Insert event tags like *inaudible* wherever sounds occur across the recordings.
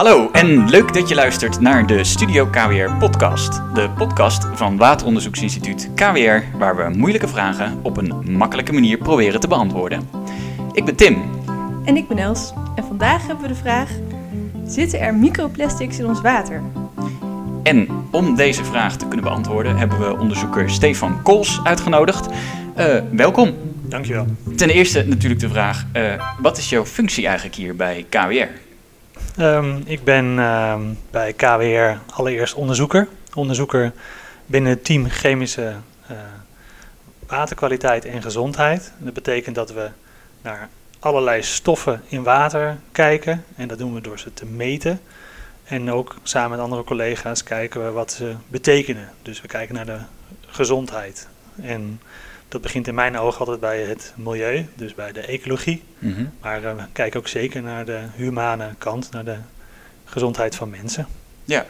Hallo en leuk dat je luistert naar de Studio KWR podcast. De podcast van Wateronderzoeksinstituut KWR waar we moeilijke vragen op een makkelijke manier proberen te beantwoorden. Ik ben Tim. En ik ben Els. En vandaag hebben we de vraag: zitten er microplastics in ons water? En om deze vraag te kunnen beantwoorden hebben we onderzoeker Stefan Kools uitgenodigd. Uh, welkom. Dankjewel. Ten eerste natuurlijk de vraag, uh, wat is jouw functie eigenlijk hier bij KWR? Um, ik ben uh, bij KWR allereerst onderzoeker. Onderzoeker binnen het team chemische uh, waterkwaliteit en gezondheid. Dat betekent dat we naar allerlei stoffen in water kijken. En dat doen we door ze te meten. En ook samen met andere collega's kijken we wat ze betekenen. Dus we kijken naar de gezondheid. En dat begint in mijn ogen altijd bij het milieu, dus bij de ecologie. Mhm. Maar uh, we kijken ook zeker naar de humane kant, naar de gezondheid van mensen. Ja.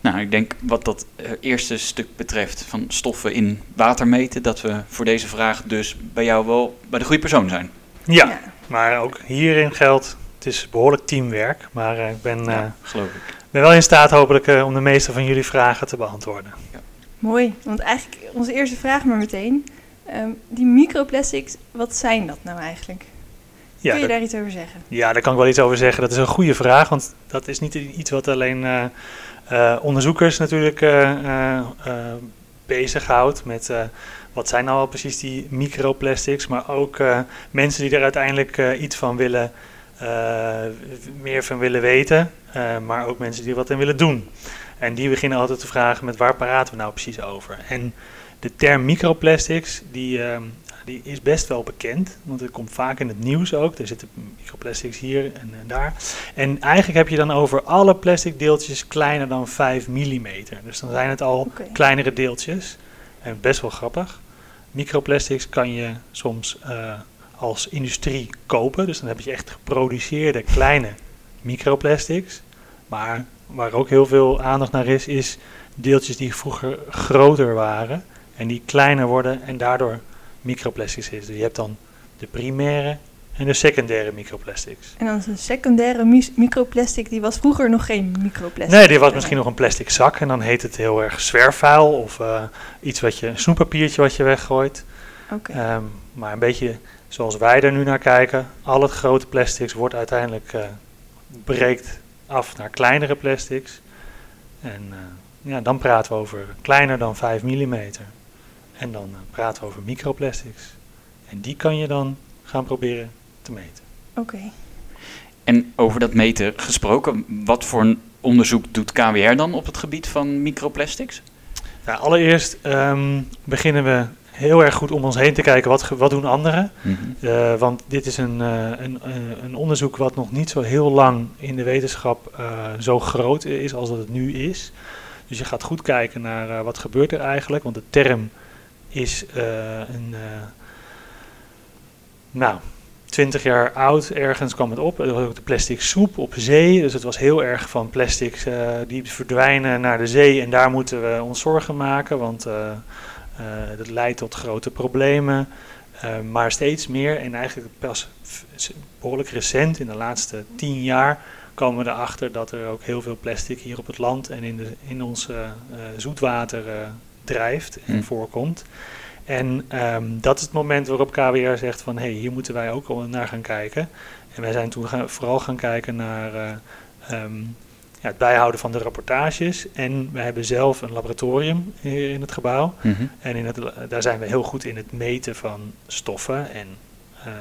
Nou, ik denk wat dat uh, eerste stuk betreft van stoffen in water meten, dat we voor deze vraag dus bij jou wel bij de goede persoon zijn. Ja, ja. maar ook hierin geldt, het is behoorlijk teamwerk, maar uh, ik ben, ja, geloof ik. ben wel in staat hopelijk om de meeste van jullie vragen te beantwoorden. Ja. Mooi, want eigenlijk onze eerste vraag maar meteen. Um, die microplastics, wat zijn dat nou eigenlijk? Ja, Kun je daar iets over zeggen? Ja, daar kan ik wel iets over zeggen. Dat is een goede vraag, want dat is niet iets wat alleen uh, uh, onderzoekers natuurlijk uh, bezighoudt met wat zijn nou al precies die microplastics, maar ook mensen die er uiteindelijk iets van willen, meer van willen weten, maar ook mensen die er wat in willen doen. En die beginnen altijd te vragen met waar praten we nou precies over? En de term microplastics, die, uh, die is best wel bekend, want het komt vaak in het nieuws ook. Er zitten microplastics hier en, en, daar. En eigenlijk heb je dan over alle plastic deeltjes kleiner dan 5 mm. Dus dan zijn het al okay. kleinere deeltjes. En best wel grappig. Microplastics kan je soms uh, als industrie kopen. Dus dan heb je echt geproduceerde kleine microplastics. Maar waar ook heel veel aandacht naar is, is deeltjes die vroeger groter waren. En die kleiner worden en daardoor microplastics is. Dus je hebt dan de primaire en de secundaire microplastics. En dan een secundaire microplastic, die was vroeger nog geen microplastic? Nee, die was misschien nog een plastic zak en dan heet het heel erg zwerfvuil of uh, iets wat je, een snoeppapiertje wat je weggooit. Okay. Um, maar een beetje zoals wij er nu naar kijken, al het grote plastics wordt uiteindelijk uh, breekt af naar kleinere plastics. En uh, ja, dan praten we over kleiner dan 5 mm. En dan uh, praten we over microplastics. En die kan je dan gaan proberen te meten. Oké. Okay. En over dat meten gesproken, wat voor een onderzoek doet KWR dan op het gebied van microplastics? Nou, allereerst um, beginnen we heel erg goed om ons heen te kijken wat, wat doen anderen. Mm -hmm. uh, want dit is een, uh, een, een, onderzoek wat nog niet zo heel lang in de wetenschap uh, zo groot is als dat het nu is. Dus je gaat goed kijken naar wat gebeurt er eigenlijk. Want de term is een, nou, 20 jaar oud, ergens kwam het op. Er was ook de plastic soep op zee. Dus het was heel erg van plastics uh, die verdwijnen naar de zee. En daar moeten we ons zorgen maken, want dat leidt tot grote problemen. maar steeds meer, en eigenlijk pas behoorlijk recent, in de laatste 10 jaar, komen we erachter dat er ook heel veel plastic hier op het land en in, de, in ons zoetwater drijft en mm. voorkomt. En um, dat is het moment waarop KWR zegt van hé, hey, hier moeten wij ook naar gaan kijken. En wij zijn toen gaan, vooral gaan kijken naar uh, um, ja, het bijhouden van de rapportages. En we hebben zelf een laboratorium hier in het gebouw. Mm -hmm. En in het, daar zijn we heel goed in het meten van stoffen en, uh,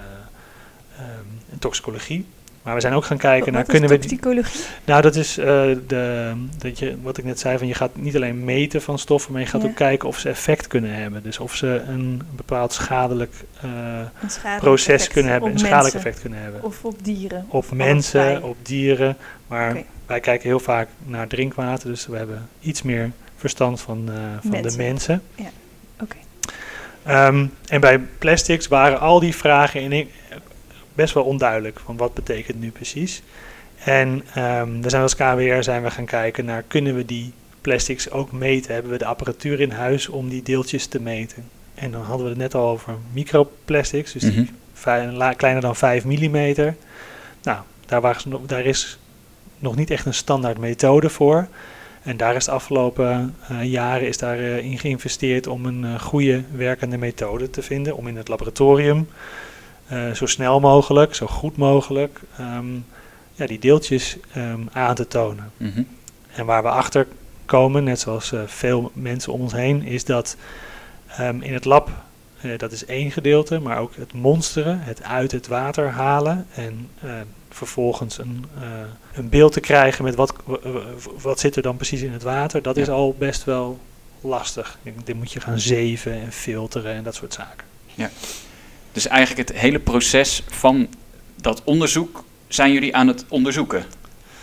um, en toxicologie. Maar we zijn ook gaan kijken wat naar kunnen we. Toxicologie? Nou, dat is uh, de, dat je, wat ik net zei, van je gaat niet alleen meten van stoffen, maar je gaat ja. ook kijken of ze effect kunnen hebben. Dus of ze een bepaald schadelijk, uh, een schadelijk proces kunnen hebben, een schadelijk effect kunnen hebben. Of op dieren. Op of mensen, op dieren. Maar okay. wij kijken heel vaak naar drinkwater, dus we hebben iets meer verstand van, uh, van mensen. de mensen. Ja, oké. Okay. Um, en bij plastics waren al die vragen in, best wel onduidelijk van wat betekent nu precies. En um, we zijn als KWR zijn we gaan kijken naar kunnen we die plastics ook meten? Hebben we de apparatuur in huis om die deeltjes te meten? En dan hadden we het net al over microplastics, dus mm -hmm. die kleiner dan 5 mm. Nou, daar, was, daar is nog niet echt een standaard methode voor. En daar is de afgelopen uh, jaren is daar, uh, in geïnvesteerd om een uh, goede werkende methode te vinden. Om in het laboratorium zo snel mogelijk, zo goed mogelijk, um, ja, die deeltjes um, aan te tonen. Mm -hmm. En waar we achter komen, net zoals veel mensen om ons heen, is dat um, in het lab, dat is één gedeelte, maar ook het monsteren, het uit het water halen en vervolgens een, een beeld te krijgen met wat, wat zit er dan precies in het water, dat is al best wel lastig. Dit moet je gaan zeven en filteren en dat soort zaken. Ja. Dus eigenlijk het hele proces van dat onderzoek zijn jullie aan het onderzoeken,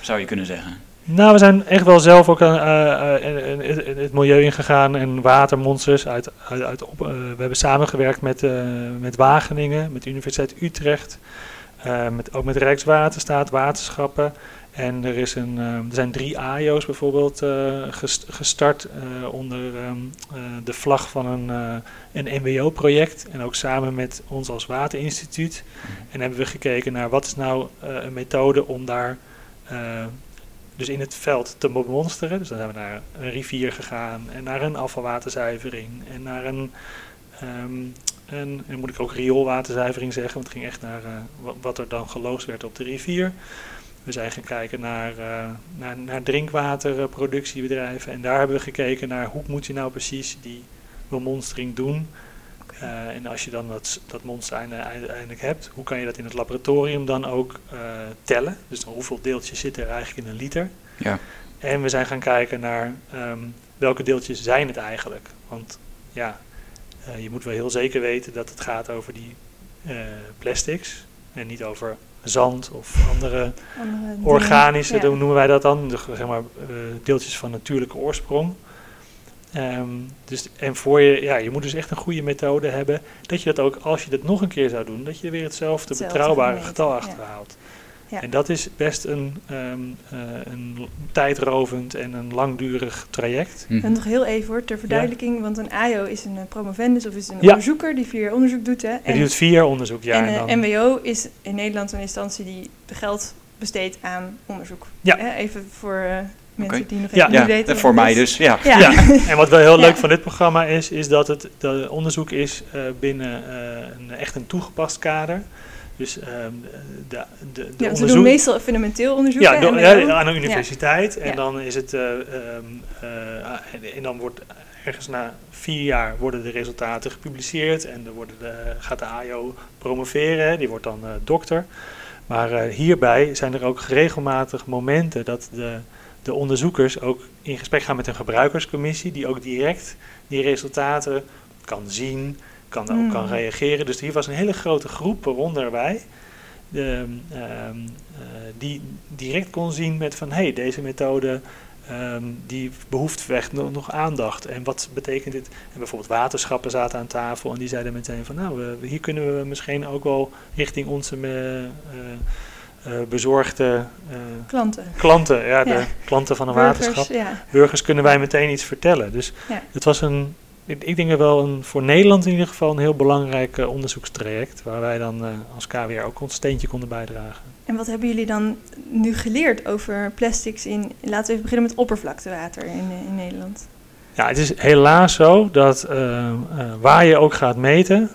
zou je kunnen zeggen. Nou, we zijn echt wel zelf ook aan, uh, uh, het milieu ingegaan en watermonsters. Uit, uit, op, we hebben samengewerkt met, met Wageningen, met de Universiteit Utrecht. Uh, met, ook met Rijkswaterstaat, waterschappen. En er, is een, uh, er zijn drie AIO's bijvoorbeeld uh, gestart onder um, de vlag van een, een MWO-project. En ook samen met ons als Waterinstituut. En hebben we gekeken naar wat is nou een methode om daar dus in het veld te bemonsteren. Dus dan zijn we naar een rivier gegaan en naar een afvalwaterzuivering en naar een... Um, en, en moet ik ook rioolwaterzuivering zeggen, want het ging echt naar uh, wat er dan geloosd werd op de rivier. We zijn gaan kijken naar, uh, naar, naar drinkwaterproductiebedrijven. En daar hebben we gekeken naar hoe moet je nou precies die bemonstering doen. Uh, en als je dan dat, dat monster uiteindelijk hebt, hoe kan je dat in het laboratorium dan ook tellen? Dus hoeveel deeltjes zitten er eigenlijk in een liter? Ja. En we zijn gaan kijken naar um, welke deeltjes zijn het eigenlijk. Want ja, uh, je moet wel heel zeker weten dat het gaat over die uh, plastics en niet over zand of andere, andere organische, ja. noemen wij dat dan, de, zeg maar, uh, deeltjes van natuurlijke oorsprong. Um, dus, en voor je, ja, je moet dus echt een goede methode hebben, dat je dat ook, als je dat nog een keer zou doen, dat je weer hetzelfde, hetzelfde betrouwbare getal achterhaalt. Ja. Ja. En dat is best een, um, uh, een tijdrovend en een langdurig traject. Mm. En nog heel even hoor, ter verduidelijking, ja. want een AIO is een uh, promovendus of is een ja. onderzoeker die vier jaar onderzoek doet. Hè? En, die doet vier jaar onderzoek, ja. En, en, en MWO is in Nederland een instantie die geld besteedt aan onderzoek. Ja. Hè? Even voor uh, mensen okay. die nog ja. even niet weten. En voor mij dus, ja. ja. ja. *laughs* en wat wel heel leuk van dit programma is, is dat het de onderzoek is binnen een, echt een toegepast kader. Dus um, de, de, de ja, onderzoek... doen meestal fundamenteel onderzoek. Ja, do, ja aan een universiteit. En dan is het... Uh, um, uh, en dan wordt ergens na vier jaar worden de resultaten gepubliceerd. En dan worden de, gaat de AIO promoveren. Die wordt dan uh, dokter. Maar hierbij zijn er ook regelmatig momenten dat de, de onderzoekers ook in gesprek gaan met een gebruikerscommissie. Die ook direct die resultaten kan zien kan, mm. ook kan reageren. Dus hier was een hele grote groep, waaronder wij, de, um, uh, die direct kon zien met van hé, hey, deze methode um, die behoeft echt nog, nog, aandacht. En wat betekent dit? En bijvoorbeeld waterschappen zaten aan tafel en die zeiden meteen van nou, we, hier kunnen we misschien ook wel richting onze uh, uh, bezorgde uh, klanten. klanten, ja, ja. de klanten van een Burgers, waterschap. Ja. Burgers kunnen wij meteen iets vertellen. Dus ja. het was een ik, ik denk er wel een, voor Nederland in ieder geval een heel belangrijk uh, onderzoekstraject. Waar wij dan uh, als KWR ook ons steentje konden bijdragen. En wat hebben jullie dan nu geleerd over plastics in, laten we even beginnen met oppervlaktewater in, in Nederland? Ja, het is helaas zo dat uh, waar je ook gaat meten,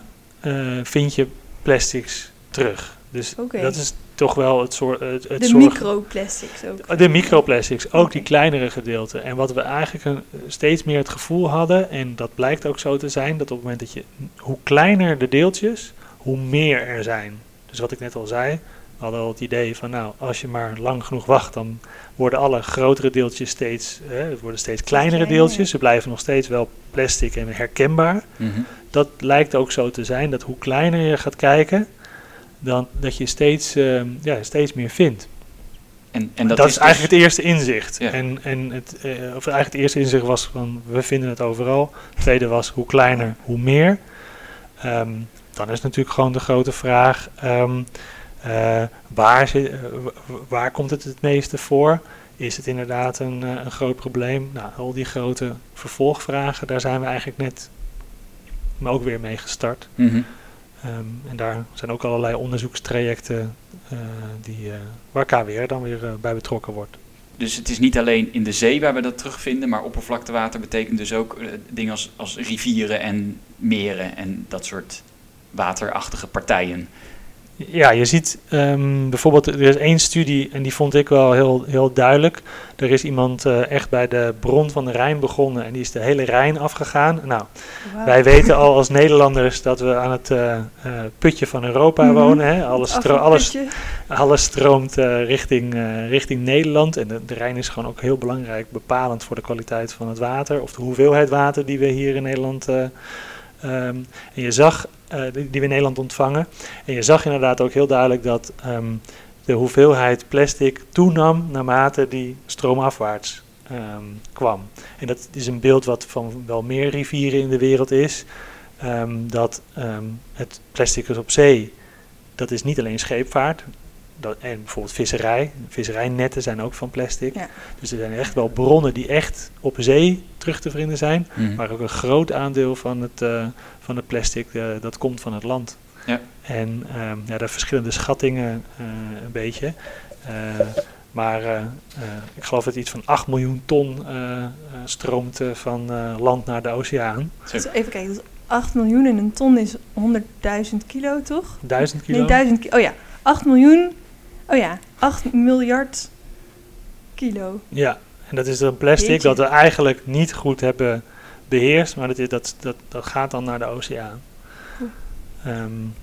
vind je plastics terug. Dus okay. dat is toch wel het soort. Het, het de zorg... microplastics ook. De microplastics, ook okay. die kleinere gedeelten. En wat we eigenlijk een, steeds meer het gevoel hadden, en dat blijkt ook zo te zijn, dat op het moment dat je. hoe kleiner de deeltjes, hoe meer er zijn. Dus wat ik net al zei, we hadden al het idee van, nou, als je maar lang genoeg wacht, dan worden alle grotere deeltjes steeds. Hè, het worden steeds kleinere deeltjes. Ze blijven nog steeds wel plastic en herkenbaar. Mm -hmm. Dat lijkt ook zo te zijn dat hoe kleiner je gaat kijken dan dat je steeds, uh, ja, steeds meer vindt. En, en dat, dat is, is, eigenlijk dus het eerste inzicht. Ja. En, en het, uh, of eigenlijk het eerste inzicht was van we vinden het overal. Het tweede was hoe kleiner, hoe meer. Um, dan is natuurlijk gewoon de grote vraag: um, uh, waar, zit, waar komt het het meeste voor? Is het inderdaad een, een groot probleem? Nou, al die grote vervolgvragen, daar zijn we eigenlijk net ook weer mee gestart. Mm -hmm. En daar zijn ook allerlei onderzoekstrajecten die, waar KWR dan weer bij betrokken wordt. Dus het is niet alleen in de zee waar we dat terugvinden, maar oppervlaktewater betekent dus ook dingen als, als rivieren en meren en dat soort waterachtige partijen. Ja, je ziet um, bijvoorbeeld, er is één studie en die vond ik wel heel, heel duidelijk. Er is iemand uh, echt bij de bron van de Rijn begonnen en die is de hele Rijn afgegaan. Nou, wow. wij weten al als Nederlanders dat we aan het uh, uh, putje van Europa mm -hmm. wonen. Hè? Alles, stro alles, alles stroomt richting, richting Nederland en de, de, Rijn is gewoon ook heel belangrijk, bepalend voor de kwaliteit van het water of de hoeveelheid water die we hier in Nederland Um, en je zag, die, die, we in Nederland ontvangen. En je zag inderdaad ook heel duidelijk dat um, de hoeveelheid plastic toenam naarmate die stroomafwaarts um, kwam. En dat is een beeld wat van wel meer rivieren in de wereld is. dat het plastic is op zee, dat is niet alleen scheepvaart, dat, en bijvoorbeeld visserij. Visserijnetten zijn ook van plastic. Ja. Dus er zijn echt wel bronnen die echt op zee terug te vinden zijn. Mm. Maar ook een groot aandeel van het, uh, van het plastic uh, dat komt van het land. Ja. En um, ja, daar verschillende schattingen uh, een beetje. maar ik geloof dat iets van 8 miljoen ton stroomt van land naar de oceaan. Dus even kijken, dus 8 miljoen en een ton is 100.000 kilo, toch? 1000 kilo? Nee, 1000 kilo. Oh ja, 8 miljoen Oh ja, 8 miljard kilo. Ja, en dat is een plastic Jeetje. dat we eigenlijk niet goed hebben beheerst, maar dat, is, dat, dat, dat gaat dan naar de oceaan. Um,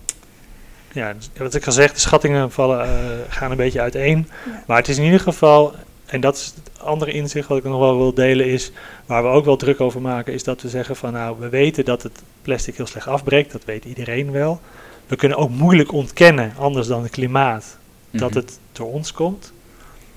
ja, wat ik al zeg, de schattingen vallen, uh, gaan een beetje uiteen. Ja. Maar het is in ieder geval, en dat is het andere inzicht wat ik nog wel wil delen, is waar we ook wel druk over maken, is dat we zeggen van nou, we weten dat het plastic heel slecht afbreekt, dat weet iedereen wel. We kunnen ook moeilijk ontkennen, anders dan het klimaat, dat mhm. het door ons komt.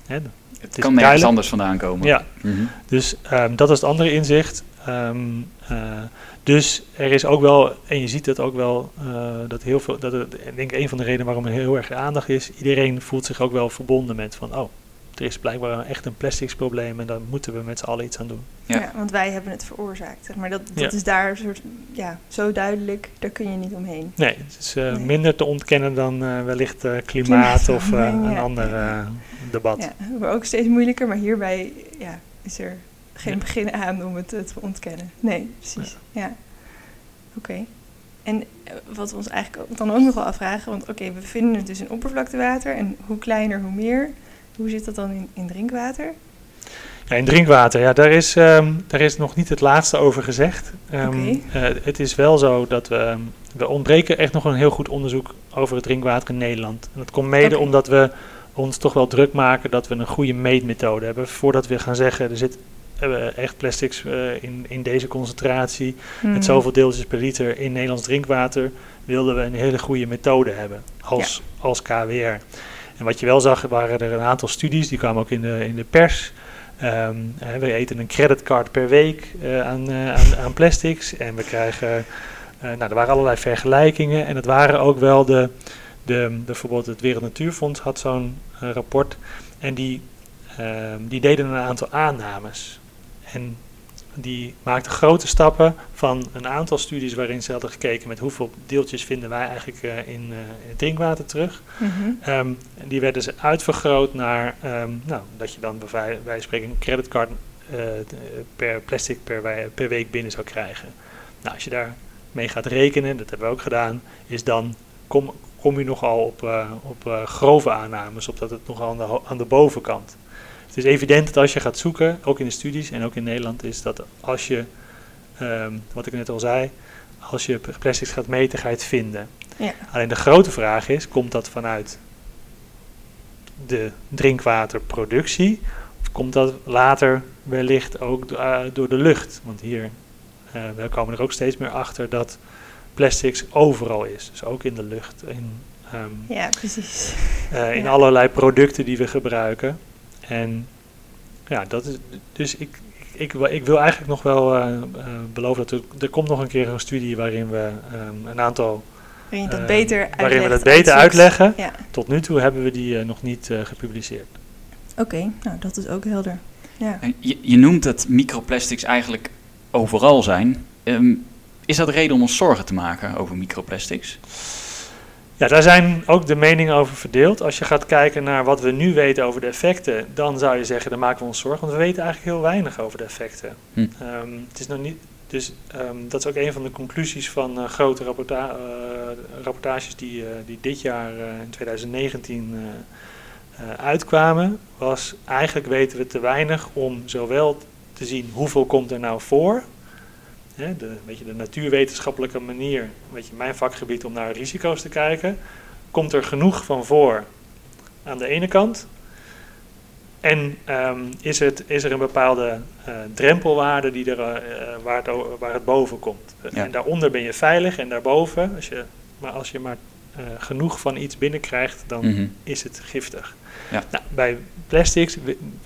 Hè, het, het kan nergens anders vandaan komen. Ja, mm -hmm. dus um, dat is het andere inzicht. Um, uh, dus er is ook wel, en je ziet het ook wel, uh, dat heel veel, dat het, ik denk een van de redenen waarom er heel erg aandacht is, iedereen voelt zich ook wel verbonden met van, oh, er is blijkbaar echt een plastics probleem en daar moeten we met z'n allen iets aan doen. Ja. ja. want wij hebben het veroorzaakt. Zeg maar dat dat ja. is daar soort, ja, zo duidelijk, daar kun je niet omheen. Nee, het is uh, nee. minder te ontkennen dan uh, wellicht uh, klimaat, klimaat of een ander debat. Ja, ook steeds moeilijker, maar hierbij ja, is er geen begin aan om het te ontkennen. Nee, precies. Ja. Oké. Okay. En wat we ons eigenlijk dan ook nog wel afvragen, want oké, okay, we vinden het dus in oppervlaktewater en hoe kleiner, hoe meer. Hoe zit dat dan in, in drinkwater? Ja, in drinkwater, ja, daar is, um, daar is nog niet het laatste over gezegd. Um, okay. uh, het is wel zo dat we, we ontbreken echt nog een heel goed onderzoek over het drinkwater in Nederland. En dat komt mede okay. omdat we ons toch wel druk maken dat we een goede meetmethode hebben. Voordat we gaan zeggen, er zit uh, echt plastics uh, in, in deze concentratie, mm. met zoveel deeltjes per liter in Nederlands drinkwater, wilden we een hele goede methode hebben als, ja. als KWR. En wat je wel zag, waren er een aantal studies, die kwamen ook in de, in de pers. Um, we eten een creditcard per week uh, aan, uh, aan, plastics. En we krijgen, uh, nou, er waren allerlei vergelijkingen. En het waren ook wel de, de, de bijvoorbeeld het Wereld Natuurfonds had zo'n rapport. En die, ehm, die deden een aantal aannames. En die maakte grote stappen van een aantal studies waarin ze hadden gekeken met hoeveel deeltjes vinden wij eigenlijk uh, in, uh, in, het drinkwater terug. Mm -hmm. um, die werden ze uitvergroot naar, um, nou, dat je dan bij wijze spreken een creditcard uh, per plastic per, per week binnen zou krijgen. Nou, als je daar mee gaat rekenen, dat hebben we ook gedaan, is dan kom, kom je nogal op, op grove aannames, op dat het nogal aan de, aan de bovenkant. Het is evident dat als je gaat zoeken, ook in de studies en ook in Nederland, is dat als je, um, wat ik net al zei, als je plastics gaat meten, ga je het vinden. Ja. Alleen de grote vraag is, komt dat vanuit de drinkwaterproductie? Of komt dat later wellicht ook uh, door de lucht? Want hier, uh, we komen er ook steeds meer achter dat plastics overal is. Dus ook in de lucht. In, um, ja, precies. Uh, in ja. allerlei producten die we gebruiken. En ja, dat is. Dus ik, ik, ik wil eigenlijk nog wel uh, uh, beloven dat er, er komt nog een keer een studie waarin we um, een aantal. Waarin, je dat beter uh, waarin we dat beter uitleggen. Ja. Tot nu toe hebben we die nog niet gepubliceerd. Oké, okay, nou dat is ook helder. Ja. Je, je noemt dat microplastics eigenlijk overal zijn. Um, is dat reden om ons zorgen te maken over microplastics? Ja, daar zijn ook de meningen over verdeeld. Als je gaat kijken naar wat we nu weten over de effecten, dan zou je zeggen, dan maken we ons zorgen. Want we weten eigenlijk heel weinig over de effecten. Hm. Ehm, het is nog niet, dus ehm, dat is ook een van de conclusies van eh, grote rapporta eh, rapportages die, eh, die dit jaar in 2019 uitkwamen. Was eigenlijk weten we te weinig om zowel te zien hoeveel komt er nou voor hè, de, beetje de natuurwetenschappelijke manier, weet je, mijn vakgebied om naar risico's te kijken, komt er genoeg van voor aan de ene kant. En ehm, is, het, is er een bepaalde uh, drempelwaarde die er, uh, waar, het, waar het boven komt. Ja. En daaronder ben je veilig en daarboven, als je, maar als je maar uh, genoeg van iets binnenkrijgt, dan mm -hmm. is het giftig. Ja. Nou, bij plastics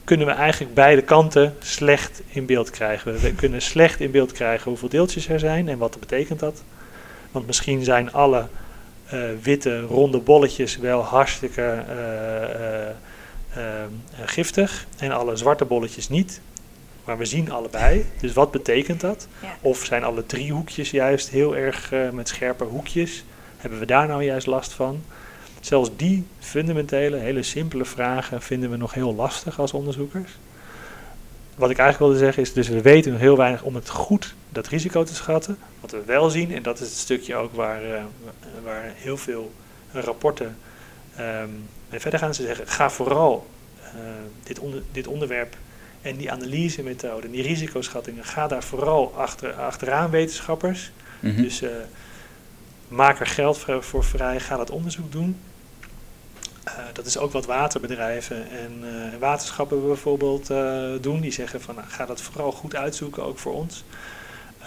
kunnen we eigenlijk beide kanten slecht in beeld krijgen. We *laughs* kunnen slecht in beeld krijgen hoeveel deeltjes er zijn en wat betekent dat. Want misschien zijn alle uh, witte ronde bolletjes wel hartstikke uh, giftig en alle zwarte bolletjes niet. Maar we zien allebei. Dus wat betekent dat? Ja. Of zijn alle driehoekjes juist heel erg met scherpe hoekjes? Hebben we daar nou juist last van? Zelfs die fundamentele, hele simpele vragen vinden we nog heel lastig als onderzoekers. Wat ik eigenlijk wilde zeggen is, dus we weten nog heel weinig om het goed dat risico te schatten. Wat we wel zien, en dat is het stukje ook waar, uh, waar heel veel rapporten um, mee verder gaan. Ze zeggen, ga vooral uh, dit, onder, dit onderwerp en die analysemethode, die risicoschattingen, ga daar vooral achter, achteraan wetenschappers. Mm -hmm. Dus uh, maak er geld voor, vrij, ga dat onderzoek doen. Uh, dat is ook wat waterbedrijven en uh, waterschappen bijvoorbeeld uh, doen. Die zeggen van nou, ga dat vooral goed uitzoeken, ook voor ons.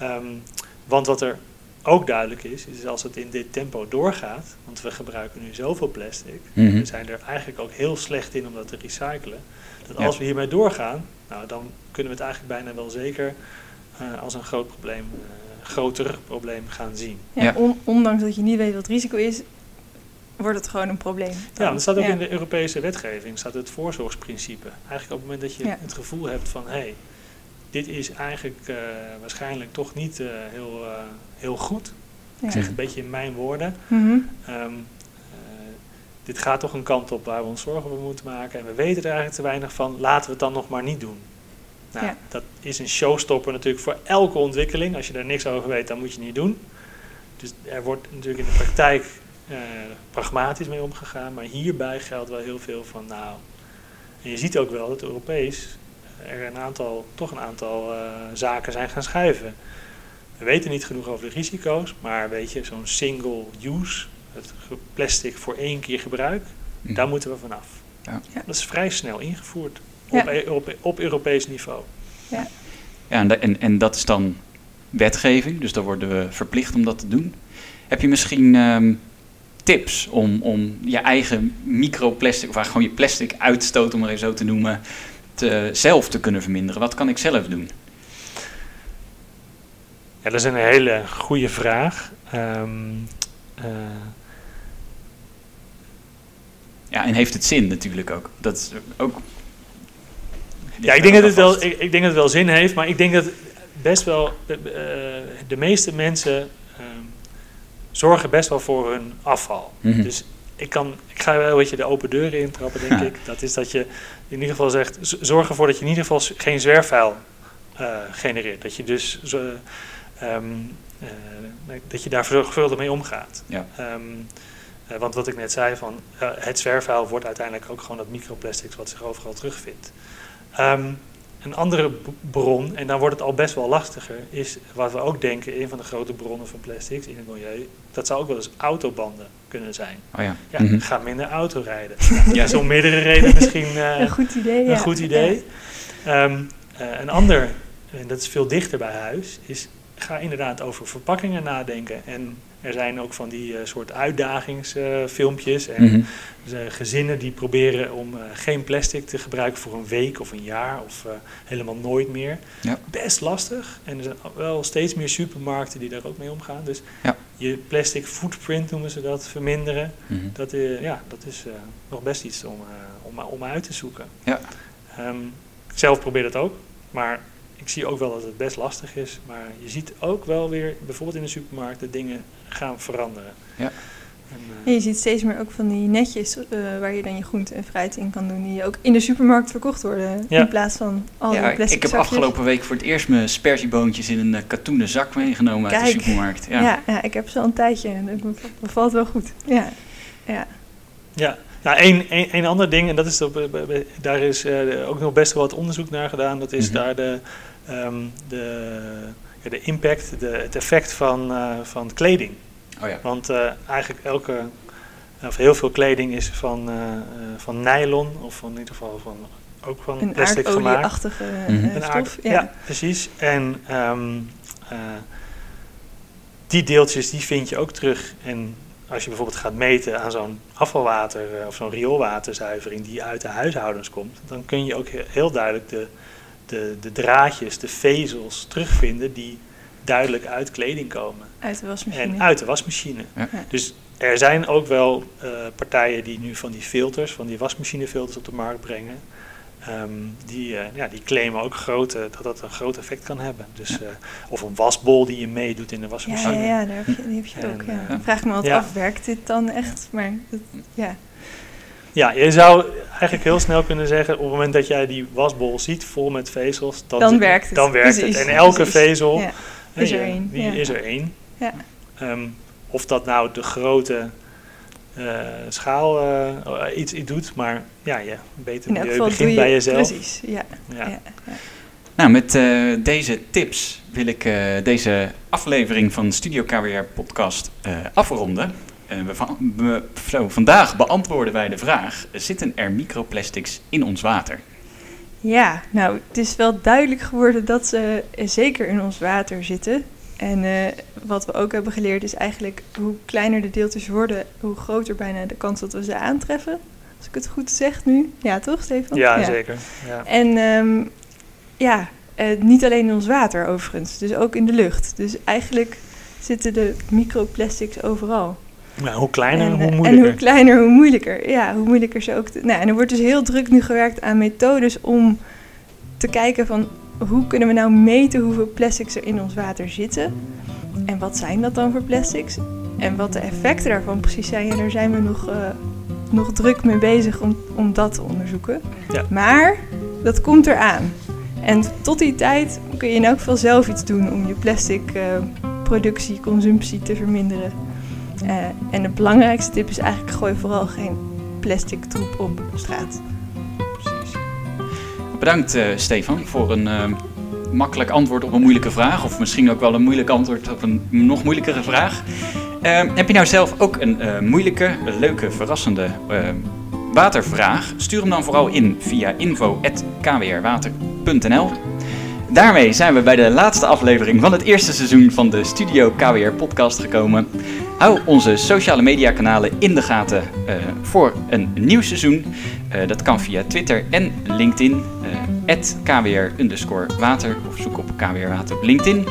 Um, want wat er ook duidelijk is, is als het in dit tempo doorgaat, want we gebruiken nu zoveel plastic, mm -hmm. we zijn er eigenlijk ook heel slecht in om dat te recyclen. Dat ja. als we hiermee doorgaan, nou, dan kunnen we het eigenlijk bijna wel zeker als een groot probleem, groter probleem gaan zien. Ja, ja. On ondanks dat je niet weet wat het risico is, wordt het gewoon een probleem. Dan. Ja, dat staat ook ja. in de Europese wetgeving, staat het voorzorgsprincipe. Eigenlijk op het moment dat je ja. het gevoel hebt van, hé, hey, dit is eigenlijk uh, waarschijnlijk toch niet uh, heel, uh, heel goed. Ja. Ik zeg het een beetje in mijn woorden. Mm -hmm. um, dit gaat toch een kant op waar we ons zorgen over moeten maken. En we weten er eigenlijk te weinig van, laten we het dan nog maar niet doen. Nou, dat is een showstopper natuurlijk voor elke ontwikkeling. Als je daar niks over weet, dan moet je het niet doen. Dus er wordt natuurlijk in de praktijk uh, pragmatisch mee omgegaan. Maar hierbij geldt wel heel veel van nou. En je ziet ook wel dat Europees er een aantal, toch een aantal uh, zaken zijn gaan schuiven. We weten niet genoeg over de risico's, maar weet je, zo'n single use, het plastic voor één keer gebruik, mm. daar moeten we vanaf. Ja. Ja, dat is vrij snel ingevoerd op, ja. op, op Europees niveau. Ja, ja en, en, en dat is dan wetgeving, dus daar worden we verplicht om dat te doen. Heb je misschien um, tips om, om je eigen microplastic, of gewoon je plastic uitstoot, om het even zo te noemen, te, zelf te kunnen verminderen? Wat kan ik zelf doen? Ja, dat is een hele goede vraag. Um, uh, ja, en heeft het zin natuurlijk ook? Dat is ook. Ja, ik denk, dat het wel, ik, ik, denk dat het wel zin heeft, maar ik denk dat best wel uh, de meeste mensen zorgen best wel voor hun afval. Mm -hmm. Dus ik, kan, ik ga wel een beetje de open deuren intrappen, denk ja. ik. Dat is dat je in ieder geval zegt, zorg ervoor dat je in ieder geval geen zwerfvuil uh, genereert. Dat je dus zo, um, uh, dat je daar zorgvuldig mee omgaat. Ja. Um, uh, want wat ik net zei, van, het zwerfvuil wordt uiteindelijk ook gewoon dat microplastics wat zich overal terugvindt. Um, een andere bron, en dan wordt het al best wel lastiger, is wat we ook denken, een van de grote bronnen van plastics in het milieu, dat zou ook wel eens autobanden kunnen zijn. Oh ja. ja mm -hmm. Ga minder auto rijden. *laughs* Ja, zo'n meerdere redenen misschien uh, *laughs* een goed idee. Een ja. goed idee. Ja. Um, uh, een ander, en dat is veel dichter bij huis, is ga inderdaad over verpakkingen nadenken. En er zijn ook van die uh, soort uitdagingsfilmpjes. en mm -hmm. gezinnen die proberen om geen plastic te gebruiken voor een week of een jaar of helemaal nooit meer. Ja. Best lastig. En er zijn wel steeds meer supermarkten die daar ook mee omgaan. Dus ja. je plastic footprint noemen ze dat, verminderen. Mm -hmm. dat, ja, dat is nog best iets om, om, om uit te zoeken. Ja. Um, zelf probeer dat ook. Maar ik zie ook wel dat het best lastig is. Maar je ziet ook wel weer, bijvoorbeeld in de supermarkt, dat dingen gaan veranderen. Ja. En, eh, En je ziet steeds meer ook van die netjes eh, waar je dan je groente en fruit in kan doen. Die ook in de supermarkt verkocht worden. Ja. In plaats van al ja, die ik plastic heb zakjes. afgelopen week voor het eerst mijn sperzieboontjes in een eh, katoenen zak meegenomen uit de supermarkt. Ja. Ja. Ja, ik heb ze al een tijdje en het bev- bevalt wel goed. Ja, ja. Ja, ja één, één, één ander ding, en dat is daar is eh, ook nog best wel wat onderzoek naar gedaan. Dat is Mhm. daar de, ehm, de, ja, de impact, de, het effect van, eh, van kleding. Oh ja. Want eh, eigenlijk elke, of heel veel kleding is van, eh, eh, van nylon, of van, in ieder geval van, ook van Een plastic gemaakt. aardolieachtige eh, Mhm. Een stof. aard- ja. ja. precies. En ehm, eh, die deeltjes die vind je ook terug. En als je bijvoorbeeld gaat meten aan zo'n afvalwater eh, of zo'n rioolwaterzuivering die uit de huishoudens komt, dan kun je ook he- heel duidelijk de, de, de draadjes, de vezels terugvinden die duidelijk uit kleding komen. Uit de wasmachine. En uit de wasmachine. Ja. Ja. Dus er zijn ook wel eh, partijen die nu van die filters, van die wasmachinefilters op de markt brengen. Ehm, die, eh, ja, die claimen ook grote, dat dat een groot effect kan hebben. Dus, eh, of een wasbol die je meedoet in de wasmachine. ja, ja, daar heb je, die heb je En, ook. Ja. eh, Dan vraag ik me altijd af, werkt dit dan echt? Maar dat, ja, Ja, je zou eigenlijk heel snel kunnen zeggen, op het moment dat jij die wasbol ziet vol met vezels, dan, Dan werkt het. Dan werkt Precies, het. En elke precies. vezel, Is er één, die is er één. Ja. Of dat nou de grote schaal eh, iets, iets doet, maar ja, je beter milieu begint je... bij jezelf. Precies, ja. Ja. ja. ja. Nou, met eh, deze tips wil ik eh, deze aflevering van Studio KWR podcast eh, afronden. Eh, we van- we- zo, vandaag beantwoorden wij de vraag, zitten er microplastics in ons water? Ja, nou, het is wel duidelijk geworden dat ze eh, zeker in ons water zitten. En eh, wat we ook hebben geleerd is eigenlijk hoe kleiner de deeltjes worden, hoe groter bijna de kans dat we ze aantreffen. Als ik het goed zeg nu. Ja, toch, Stefan? Ja, zeker. Ja. En ehm, ja, eh, niet alleen in ons water overigens, dus ook in de lucht. Dus eigenlijk zitten de microplastics overal. Nou, hoe kleiner, en, hoe eh, En moeilijker. hoe kleiner, hoe moeilijker. Ja, hoe moeilijker ze ook. Te, nou, en er wordt dus heel druk nu gewerkt aan methodes om te kijken van hoe kunnen we nou meten hoeveel plastics er in ons water zitten. En wat zijn dat dan voor plastics? En wat de effecten daarvan precies zijn. En daar zijn we nog, eh, nog druk mee bezig om, om dat te onderzoeken. Ja. Maar dat komt eraan. En tot die tijd kun je in elk geval zelf iets doen om je plastic eh, productie, consumptie te verminderen. Eh, en de belangrijkste tip is eigenlijk gooi vooral geen plastic troep op straat. Bedankt eh, Stefan voor een eh, makkelijk antwoord op een moeilijke vraag. Of misschien ook wel een moeilijk antwoord op een nog moeilijkere vraag. Eh, heb je nou zelf ook een eh, moeilijke, leuke, verrassende watervraag? Stuur hem dan vooral in via info.kwrwater.nl Daarmee zijn we bij de laatste aflevering van het eerste seizoen van de Studio KWR podcast gekomen. Hou onze sociale media kanalen in de gaten voor een nieuw seizoen. Dat kan via Twitter en LinkedIn. KWR water of zoek op KWR water op LinkedIn.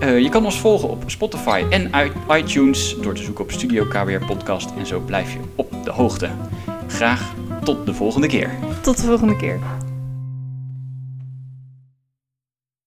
Eh, je kan ons volgen op Spotify en iTunes door te zoeken op Studio KWR podcast. En zo blijf je op de hoogte. Graag tot de volgende keer. Tot de volgende keer.